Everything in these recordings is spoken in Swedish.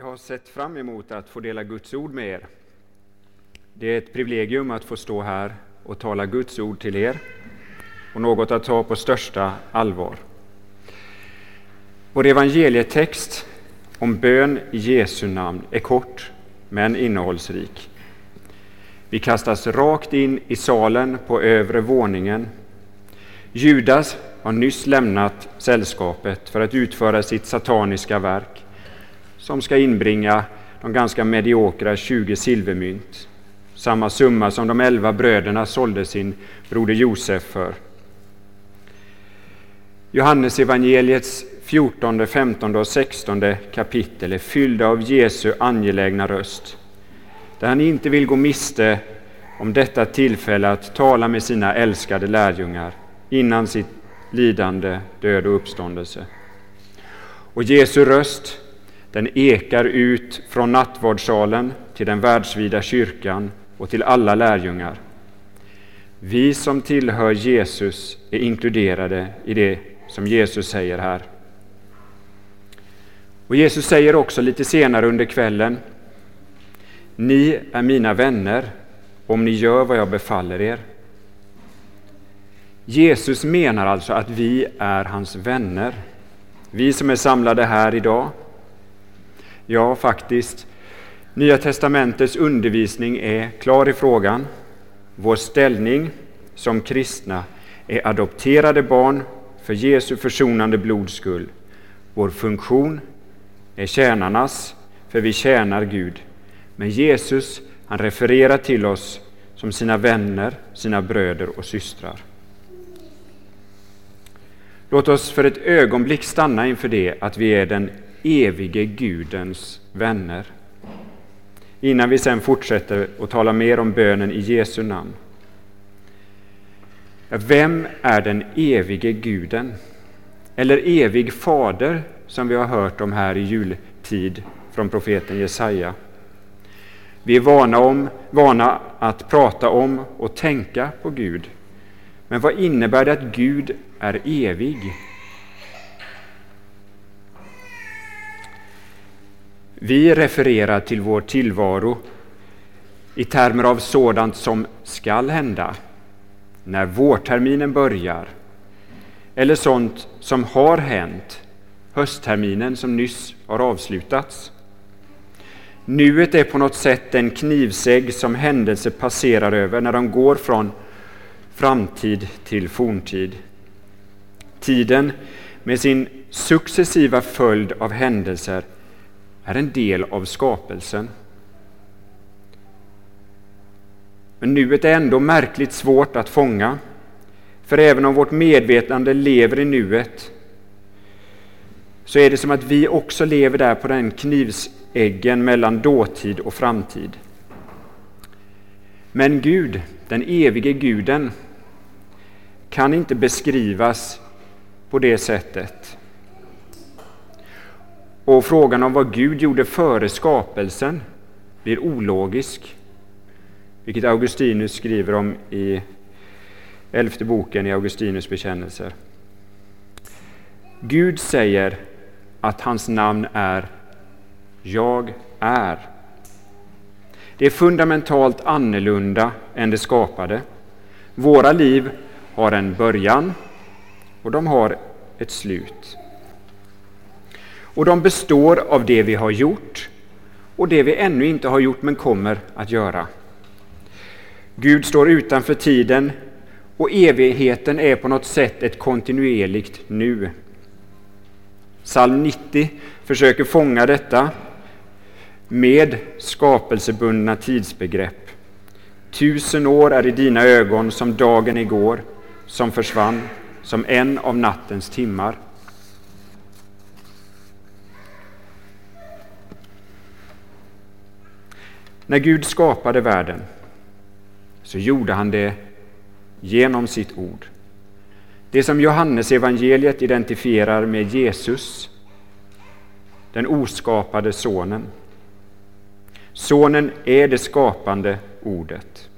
Jag har sett fram emot att få dela Guds ord med er. Det är ett privilegium att få stå här och tala Guds ord till er och något att ta på största allvar. Vår evangelietext om bön i Jesu namn är kort men innehållsrik. Vi kastas rakt in i salen på övre våningen. Judas har nyss lämnat sällskapet för att utföra sitt sataniska verk som ska inbringa de ganska mediokra 20 silvermynt, samma summa som de elva bröderna sålde sin broder Josef för. Johannes evangeliets 14, 15 och 16 kapitel är fyllda av Jesu angelägna röst, där han inte vill gå miste om detta tillfälle att tala med sina älskade lärjungar innan sitt lidande, död och uppståndelse. Och Jesu röst den ekar ut från nattvardssalen till den världsvida kyrkan och till alla lärjungar. Vi som tillhör Jesus är inkluderade i det som Jesus säger här. Och Jesus säger också lite senare under kvällen Ni är mina vänner om ni gör vad jag befaller er. Jesus menar alltså att vi är hans vänner. Vi som är samlade här idag Ja, faktiskt. Nya testamentets undervisning är klar i frågan. Vår ställning som kristna är adopterade barn för Jesu försonande blods skull. Vår funktion är tjänarnas, för vi tjänar Gud. Men Jesus, han refererar till oss som sina vänner, sina bröder och systrar. Låt oss för ett ögonblick stanna inför det att vi är den evige Gudens vänner. Innan vi sen fortsätter och talar mer om bönen i Jesu namn. Vem är den evige Guden? Eller evig fader som vi har hört om här i jultid från profeten Jesaja. Vi är vana, om, vana att prata om och tänka på Gud. Men vad innebär det att Gud är evig? Vi refererar till vår tillvaro i termer av sådant som skall hända när vårterminen börjar eller sånt som har hänt höstterminen som nyss har avslutats. Nuet är på något sätt en knivsägg som händelser passerar över när de går från framtid till forntid. Tiden med sin successiva följd av händelser är en del av skapelsen. Men nuet är ändå märkligt svårt att fånga. För även om vårt medvetande lever i nuet så är det som att vi också lever där på den knivsäggen mellan dåtid och framtid. Men Gud, den evige guden, kan inte beskrivas på det sättet. Och frågan om vad Gud gjorde före skapelsen blir ologisk, vilket Augustinus skriver om i elfte boken i Augustinus bekännelser. Gud säger att hans namn är Jag är. Det är fundamentalt annorlunda än det skapade. Våra liv har en början och de har ett slut. Och de består av det vi har gjort och det vi ännu inte har gjort men kommer att göra. Gud står utanför tiden och evigheten är på något sätt ett kontinuerligt nu. Psalm 90 försöker fånga detta med skapelsebundna tidsbegrepp. Tusen år är i dina ögon som dagen igår, som försvann, som en av nattens timmar. När Gud skapade världen så gjorde han det genom sitt ord. Det som Johannes evangeliet identifierar med Jesus, den oskapade sonen. Sonen är det skapande ordet.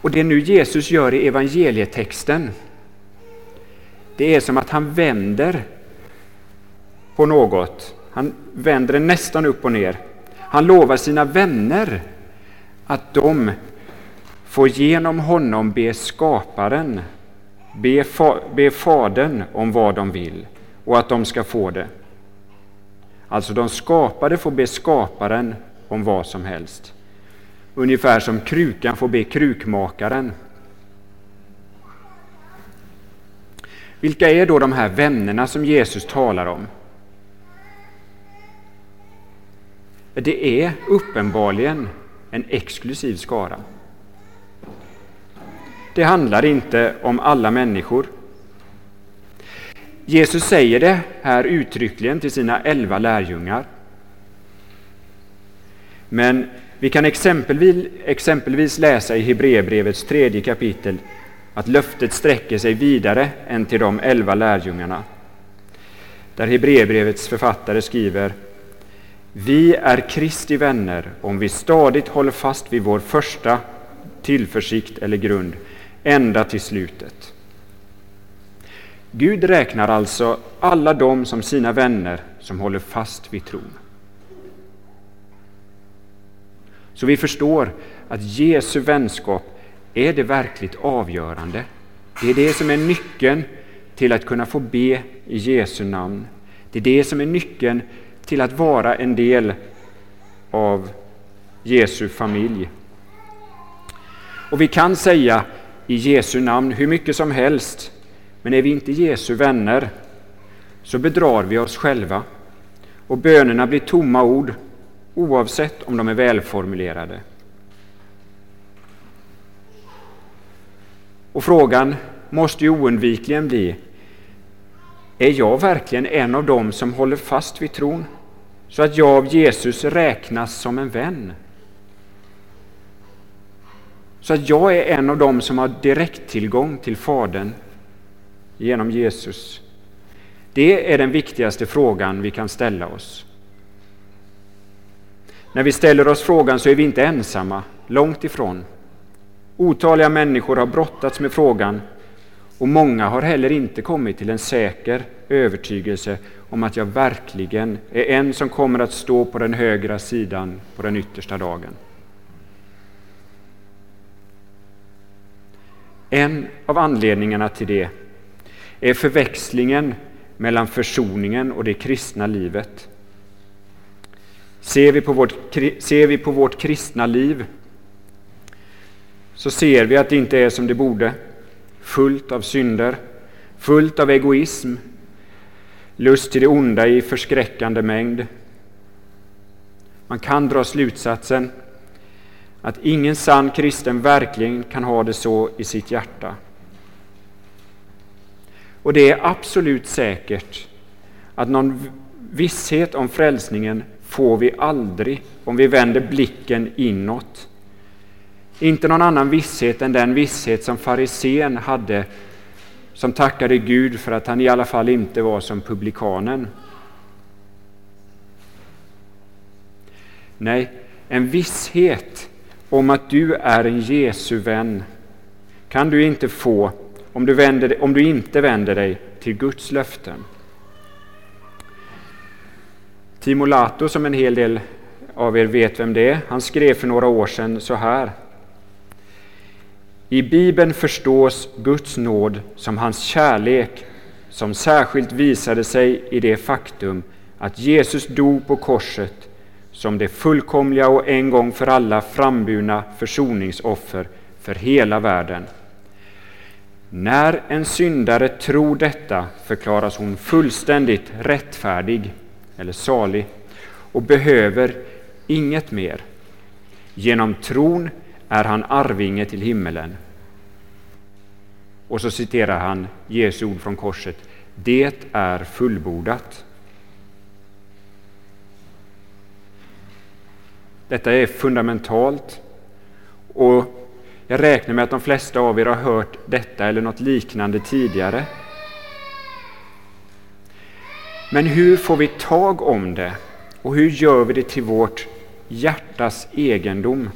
Och det nu Jesus gör i evangelietexten, det är som att han vänder på något Han vänder det nästan upp och ner. Han lovar sina vänner att de får genom honom be skaparen, be, fa, be Fadern om vad de vill och att de ska få det. Alltså de skapade får be skaparen om vad som helst. Ungefär som krukan får be krukmakaren. Vilka är då de här vännerna som Jesus talar om? Det är uppenbarligen en exklusiv skara. Det handlar inte om alla människor. Jesus säger det här uttryckligen till sina elva lärjungar. Men vi kan exempelvis, exempelvis läsa i Hebreerbrevets tredje kapitel att löftet sträcker sig vidare än till de elva lärjungarna. Där Hebreerbrevets författare skriver vi är Kristi vänner om vi stadigt håller fast vid vår första tillförsikt eller grund ända till slutet. Gud räknar alltså alla dem som sina vänner som håller fast vid tron. Så vi förstår att Jesu vänskap är det verkligt avgörande. Det är det som är nyckeln till att kunna få be i Jesu namn. Det är det som är nyckeln till att vara en del av Jesu familj. Och vi kan säga i Jesu namn hur mycket som helst, men är vi inte Jesu vänner så bedrar vi oss själva och bönerna blir tomma ord oavsett om de är välformulerade. Och frågan måste ju oundvikligen bli, är jag verkligen en av dem som håller fast vid tron så att jag av Jesus räknas som en vän? Så att jag är en av dem som har direkttillgång till Fadern genom Jesus. Det är den viktigaste frågan vi kan ställa oss. När vi ställer oss frågan så är vi inte ensamma, långt ifrån. Otaliga människor har brottats med frågan och många har heller inte kommit till en säker övertygelse om att jag verkligen är en som kommer att stå på den högra sidan på den yttersta dagen. En av anledningarna till det är förväxlingen mellan försoningen och det kristna livet. Ser vi på vårt, ser vi på vårt kristna liv så ser vi att det inte är som det borde. Fullt av synder, fullt av egoism, lust till det onda i förskräckande mängd. Man kan dra slutsatsen att ingen sann kristen verkligen kan ha det så i sitt hjärta. Och det är absolut säkert att någon visshet om frälsningen får vi aldrig om vi vänder blicken inåt. Inte någon annan visshet än den visshet som farisén hade som tackade Gud för att han i alla fall inte var som publikanen. Nej, en visshet om att du är en Jesu vän kan du inte få om du, vänder, om du inte vänder dig till Guds löften. Timo Lato, som en hel del av er vet vem det är, han skrev för några år sedan så här. I Bibeln förstås Guds nåd som hans kärlek som särskilt visade sig i det faktum att Jesus dog på korset som det fullkomliga och en gång för alla framburna försoningsoffer för hela världen. När en syndare tror detta förklaras hon fullständigt rättfärdig eller salig och behöver inget mer. Genom tron är han arvinge till himmelen. Och så citerar han Jesu ord från korset. Det är fullbordat. Detta är fundamentalt och jag räknar med att de flesta av er har hört detta eller något liknande tidigare. Men hur får vi tag om det och hur gör vi det till vårt hjärtas egendom?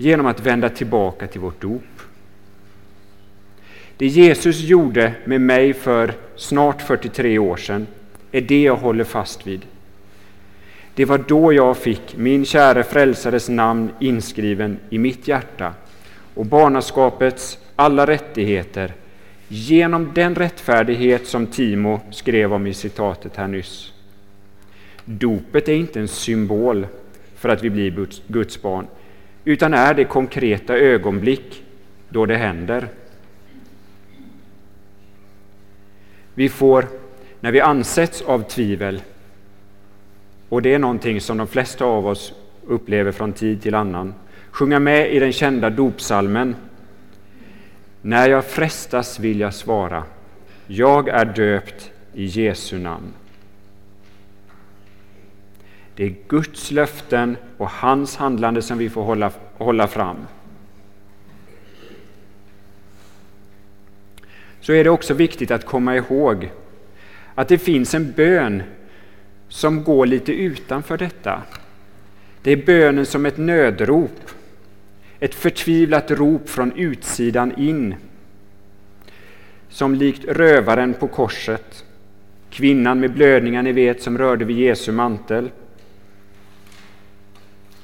Genom att vända tillbaka till vårt dop. Det Jesus gjorde med mig för snart 43 år sedan är det jag håller fast vid. Det var då jag fick min käre frälsares namn inskriven i mitt hjärta och barnaskapets alla rättigheter genom den rättfärdighet som Timo skrev om i citatet här nyss. Dopet är inte en symbol för att vi blir Guds barn, utan är det konkreta ögonblick då det händer. Vi får, när vi ansätts av tvivel, och det är någonting som de flesta av oss upplever från tid till annan, sjunga med i den kända dopsalmen. När jag frestas vill jag svara, jag är döpt i Jesu namn. Det är Guds löften och hans handlande som vi får hålla, hålla fram. Så är det också viktigt att komma ihåg att det finns en bön som går lite utanför detta. Det är bönen som ett nödrop, ett förtvivlat rop från utsidan in. Som likt rövaren på korset, kvinnan med blödningar ni vet som rörde vid Jesu mantel,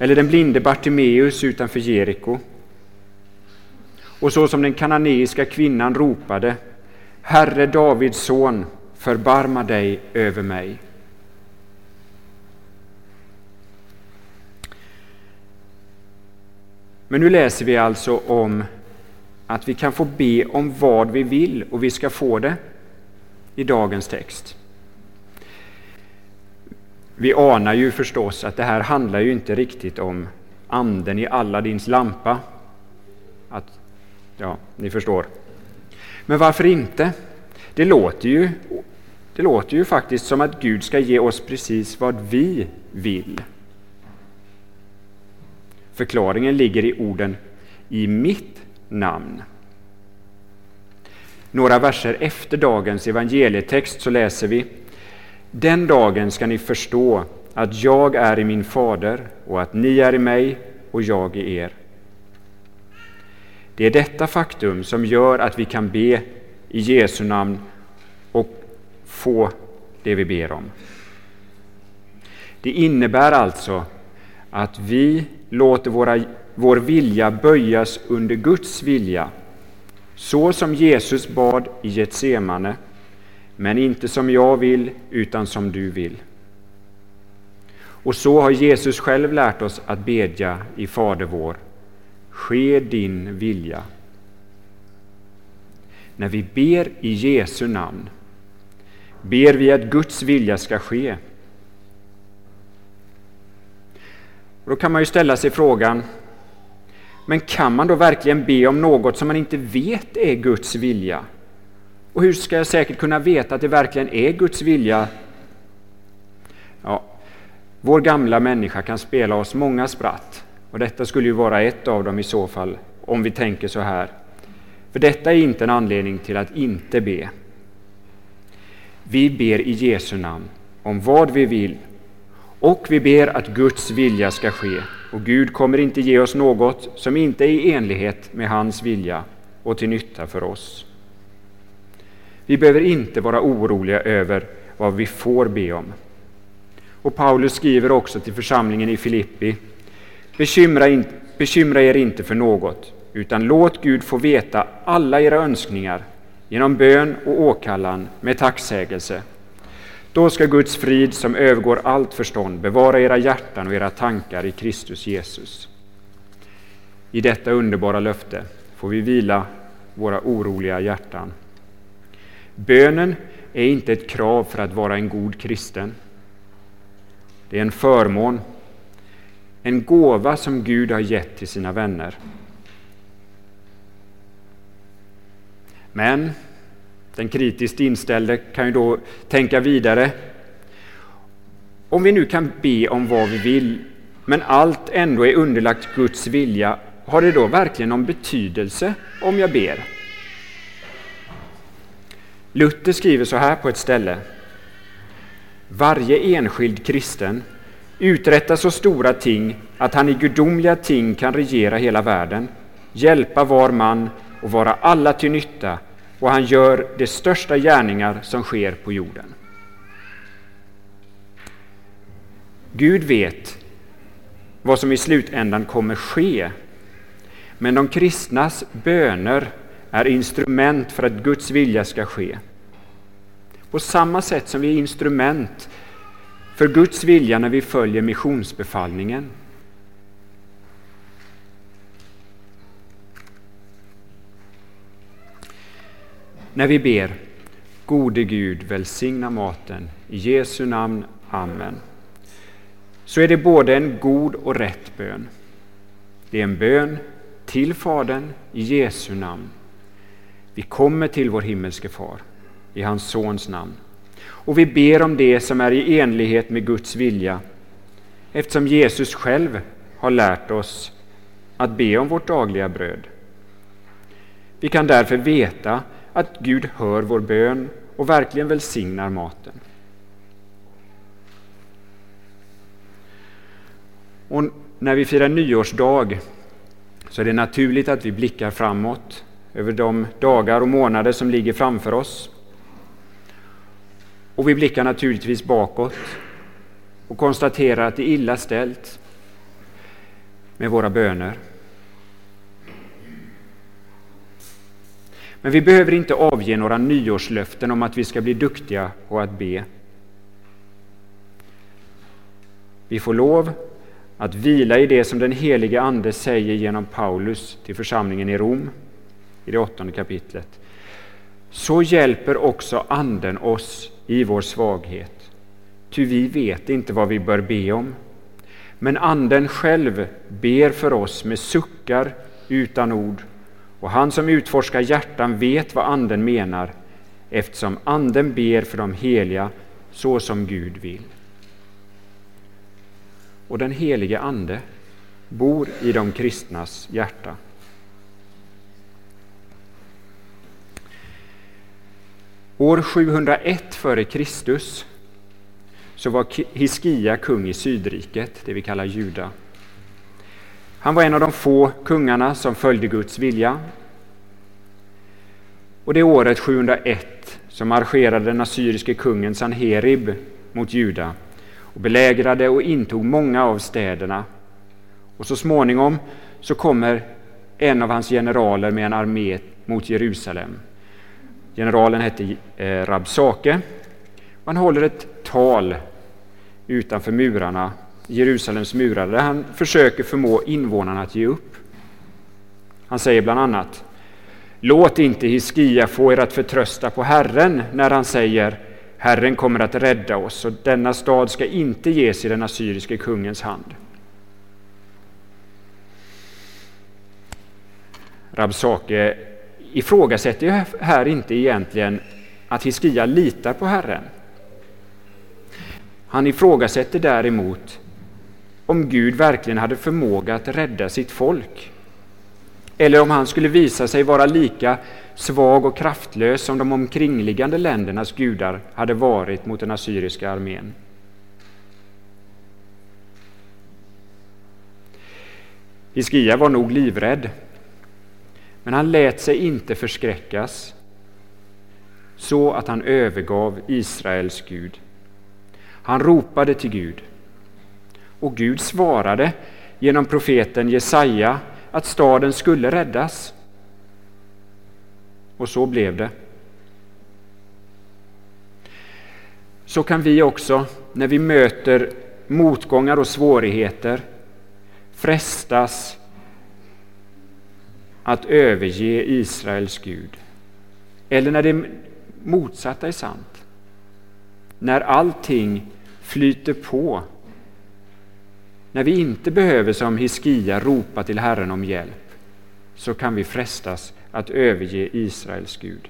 eller den blinde Bartimeus utanför Jeriko. Och så som den kananeiska kvinnan ropade Herre Davids son, förbarma dig över mig. Men nu läser vi alltså om att vi kan få be om vad vi vill och vi ska få det i dagens text. Vi anar ju förstås att det här handlar ju inte riktigt om anden i Aladdins lampa. Att, ja, ni förstår. Men varför inte? Det låter, ju, det låter ju faktiskt som att Gud ska ge oss precis vad vi vill. Förklaringen ligger i orden ”i mitt namn”. Några verser efter dagens evangelietext så läser vi den dagen ska ni förstå att jag är i min fader och att ni är i mig och jag i er. Det är detta faktum som gör att vi kan be i Jesu namn och få det vi ber om. Det innebär alltså att vi låter våra, vår vilja böjas under Guds vilja, så som Jesus bad i Getsemane men inte som jag vill, utan som du vill. Och så har Jesus själv lärt oss att bedja i Fader vår. Ske din vilja. När vi ber i Jesu namn ber vi att Guds vilja ska ske. Och då kan man ju ställa sig frågan, men kan man då verkligen be om något som man inte vet är Guds vilja? Och hur ska jag säkert kunna veta att det verkligen är Guds vilja? Ja, vår gamla människa kan spela oss många spratt och detta skulle ju vara ett av dem i så fall, om vi tänker så här. För detta är inte en anledning till att inte be. Vi ber i Jesu namn om vad vi vill och vi ber att Guds vilja ska ske. Och Gud kommer inte ge oss något som inte är i enlighet med hans vilja och till nytta för oss. Vi behöver inte vara oroliga över vad vi får be om. Och Paulus skriver också till församlingen i Filippi. Bekymra, in, bekymra er inte för något, utan låt Gud få veta alla era önskningar genom bön och åkallan med tacksägelse. Då ska Guds frid som övergår allt förstånd bevara era hjärtan och era tankar i Kristus Jesus. I detta underbara löfte får vi vila våra oroliga hjärtan. Bönen är inte ett krav för att vara en god kristen. Det är en förmån, en gåva som Gud har gett till sina vänner. Men den kritiskt inställde kan ju då tänka vidare. Om vi nu kan be om vad vi vill, men allt ändå är underlagt Guds vilja, har det då verkligen någon betydelse om jag ber? Luther skriver så här på ett ställe. Varje enskild kristen uträttar så stora ting att han i gudomliga ting kan regera hela världen, hjälpa var man och vara alla till nytta och han gör de största gärningar som sker på jorden. Gud vet vad som i slutändan kommer ske. Men de kristnas böner är instrument för att Guds vilja ska ske. På samma sätt som vi är instrument för Guds vilja när vi följer missionsbefallningen. När vi ber Gode Gud, välsigna maten. I Jesu namn. Amen. Så är det både en god och rätt bön. Det är en bön till Fadern i Jesu namn. Vi kommer till vår himmelske Far i hans Sons namn. Och vi ber om det som är i enlighet med Guds vilja eftersom Jesus själv har lärt oss att be om vårt dagliga bröd. Vi kan därför veta att Gud hör vår bön och verkligen välsignar maten. Och när vi firar nyårsdag så är det naturligt att vi blickar framåt över de dagar och månader som ligger framför oss. Och vi blickar naturligtvis bakåt och konstaterar att det är illa ställt med våra böner. Men vi behöver inte avge några nyårslöften om att vi ska bli duktiga på att be. Vi får lov att vila i det som den helige Ande säger genom Paulus till församlingen i Rom i det åttonde kapitlet. Så hjälper också Anden oss i vår svaghet. Ty vi vet inte vad vi bör be om. Men Anden själv ber för oss med suckar utan ord och han som utforskar hjärtan vet vad Anden menar eftersom Anden ber för de heliga så som Gud vill. Och den helige Ande bor i de kristnas hjärta. År 701 f.Kr. så var Hiskia kung i Sydriket, det vi kallar Juda. Han var en av de få kungarna som följde Guds vilja. Och det året 701 så marscherade den assyriske kungen Sanherib mot Juda och belägrade och intog många av städerna. Och så småningom så kommer en av hans generaler med en armé mot Jerusalem. Generalen hette eh, Rabsake. Han håller ett tal utanför murarna Jerusalems murar där han försöker förmå invånarna att ge upp. Han säger bland annat Låt inte Hiskia få er att förtrösta på Herren när han säger Herren kommer att rädda oss och denna stad ska inte ges i den assyriske kungens hand. Rabsake ifrågasätter här inte egentligen att Hiskia litar på Herren. Han ifrågasätter däremot om Gud verkligen hade förmåga att rädda sitt folk. Eller om han skulle visa sig vara lika svag och kraftlös som de omkringliggande ländernas gudar hade varit mot den assyriska armén. Hiskia var nog livrädd, men han lät sig inte förskräckas så att han övergav Israels Gud. Han ropade till Gud och Gud svarade genom profeten Jesaja att staden skulle räddas. Och så blev det. Så kan vi också, när vi möter motgångar och svårigheter, frestas att överge Israels Gud. Eller när det motsatta är sant. När allting flyter på när vi inte behöver som Hiskia ropa till Herren om hjälp så kan vi frestas att överge Israels Gud.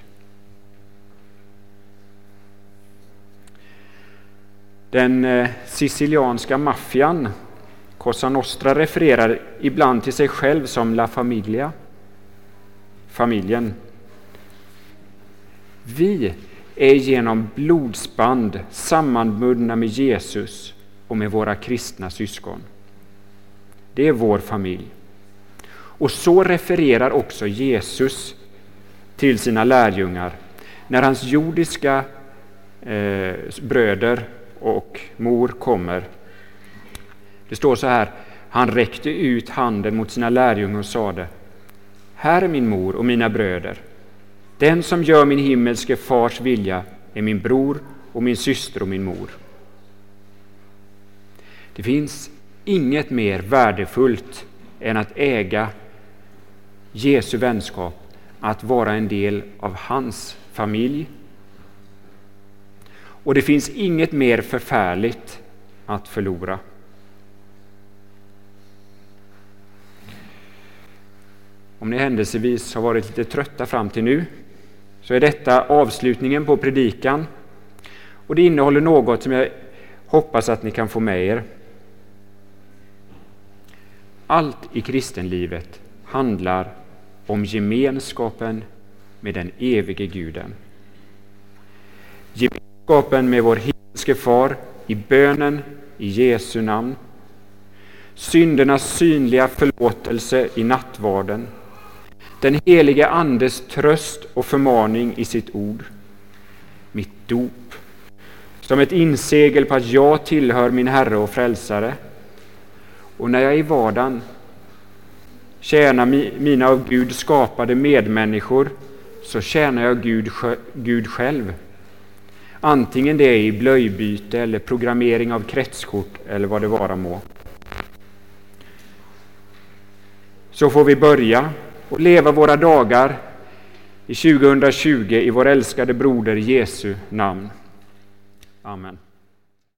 Den eh, sicilianska maffian Cosa Nostra refererar ibland till sig själv som La Famiglia, familjen. Vi är genom blodsband sammanbundna med Jesus och med våra kristna syskon. Det är vår familj. Och så refererar också Jesus till sina lärjungar när hans jordiska eh, bröder och mor kommer Det står så här, han räckte ut handen mot sina lärjungar och sade, här är min mor och mina bröder. Den som gör min himmelske fars vilja är min bror och min syster och min mor. Det finns inget mer värdefullt än att äga Jesu vänskap, att vara en del av hans familj. Och det finns inget mer förfärligt att förlora. Om ni händelsevis har varit lite trötta fram till nu så är detta avslutningen på predikan och det innehåller något som jag hoppas att ni kan få med er. Allt i kristenlivet handlar om gemenskapen med den evige Guden. Gemenskapen med vår himmelske Far i bönen i Jesu namn. Syndernas synliga förlåtelse i nattvarden. Den helige Andes tröst och förmaning i sitt ord. Mitt dop som ett insegel på att jag tillhör min Herre och Frälsare. Och när jag i vardagen tjänar mina av Gud skapade medmänniskor så tjänar jag Gud, Gud själv. Antingen det är i blöjbyte eller programmering av kretskort eller vad det vara må. Så får vi börja och leva våra dagar i 2020 i vår älskade broder Jesu namn. Amen.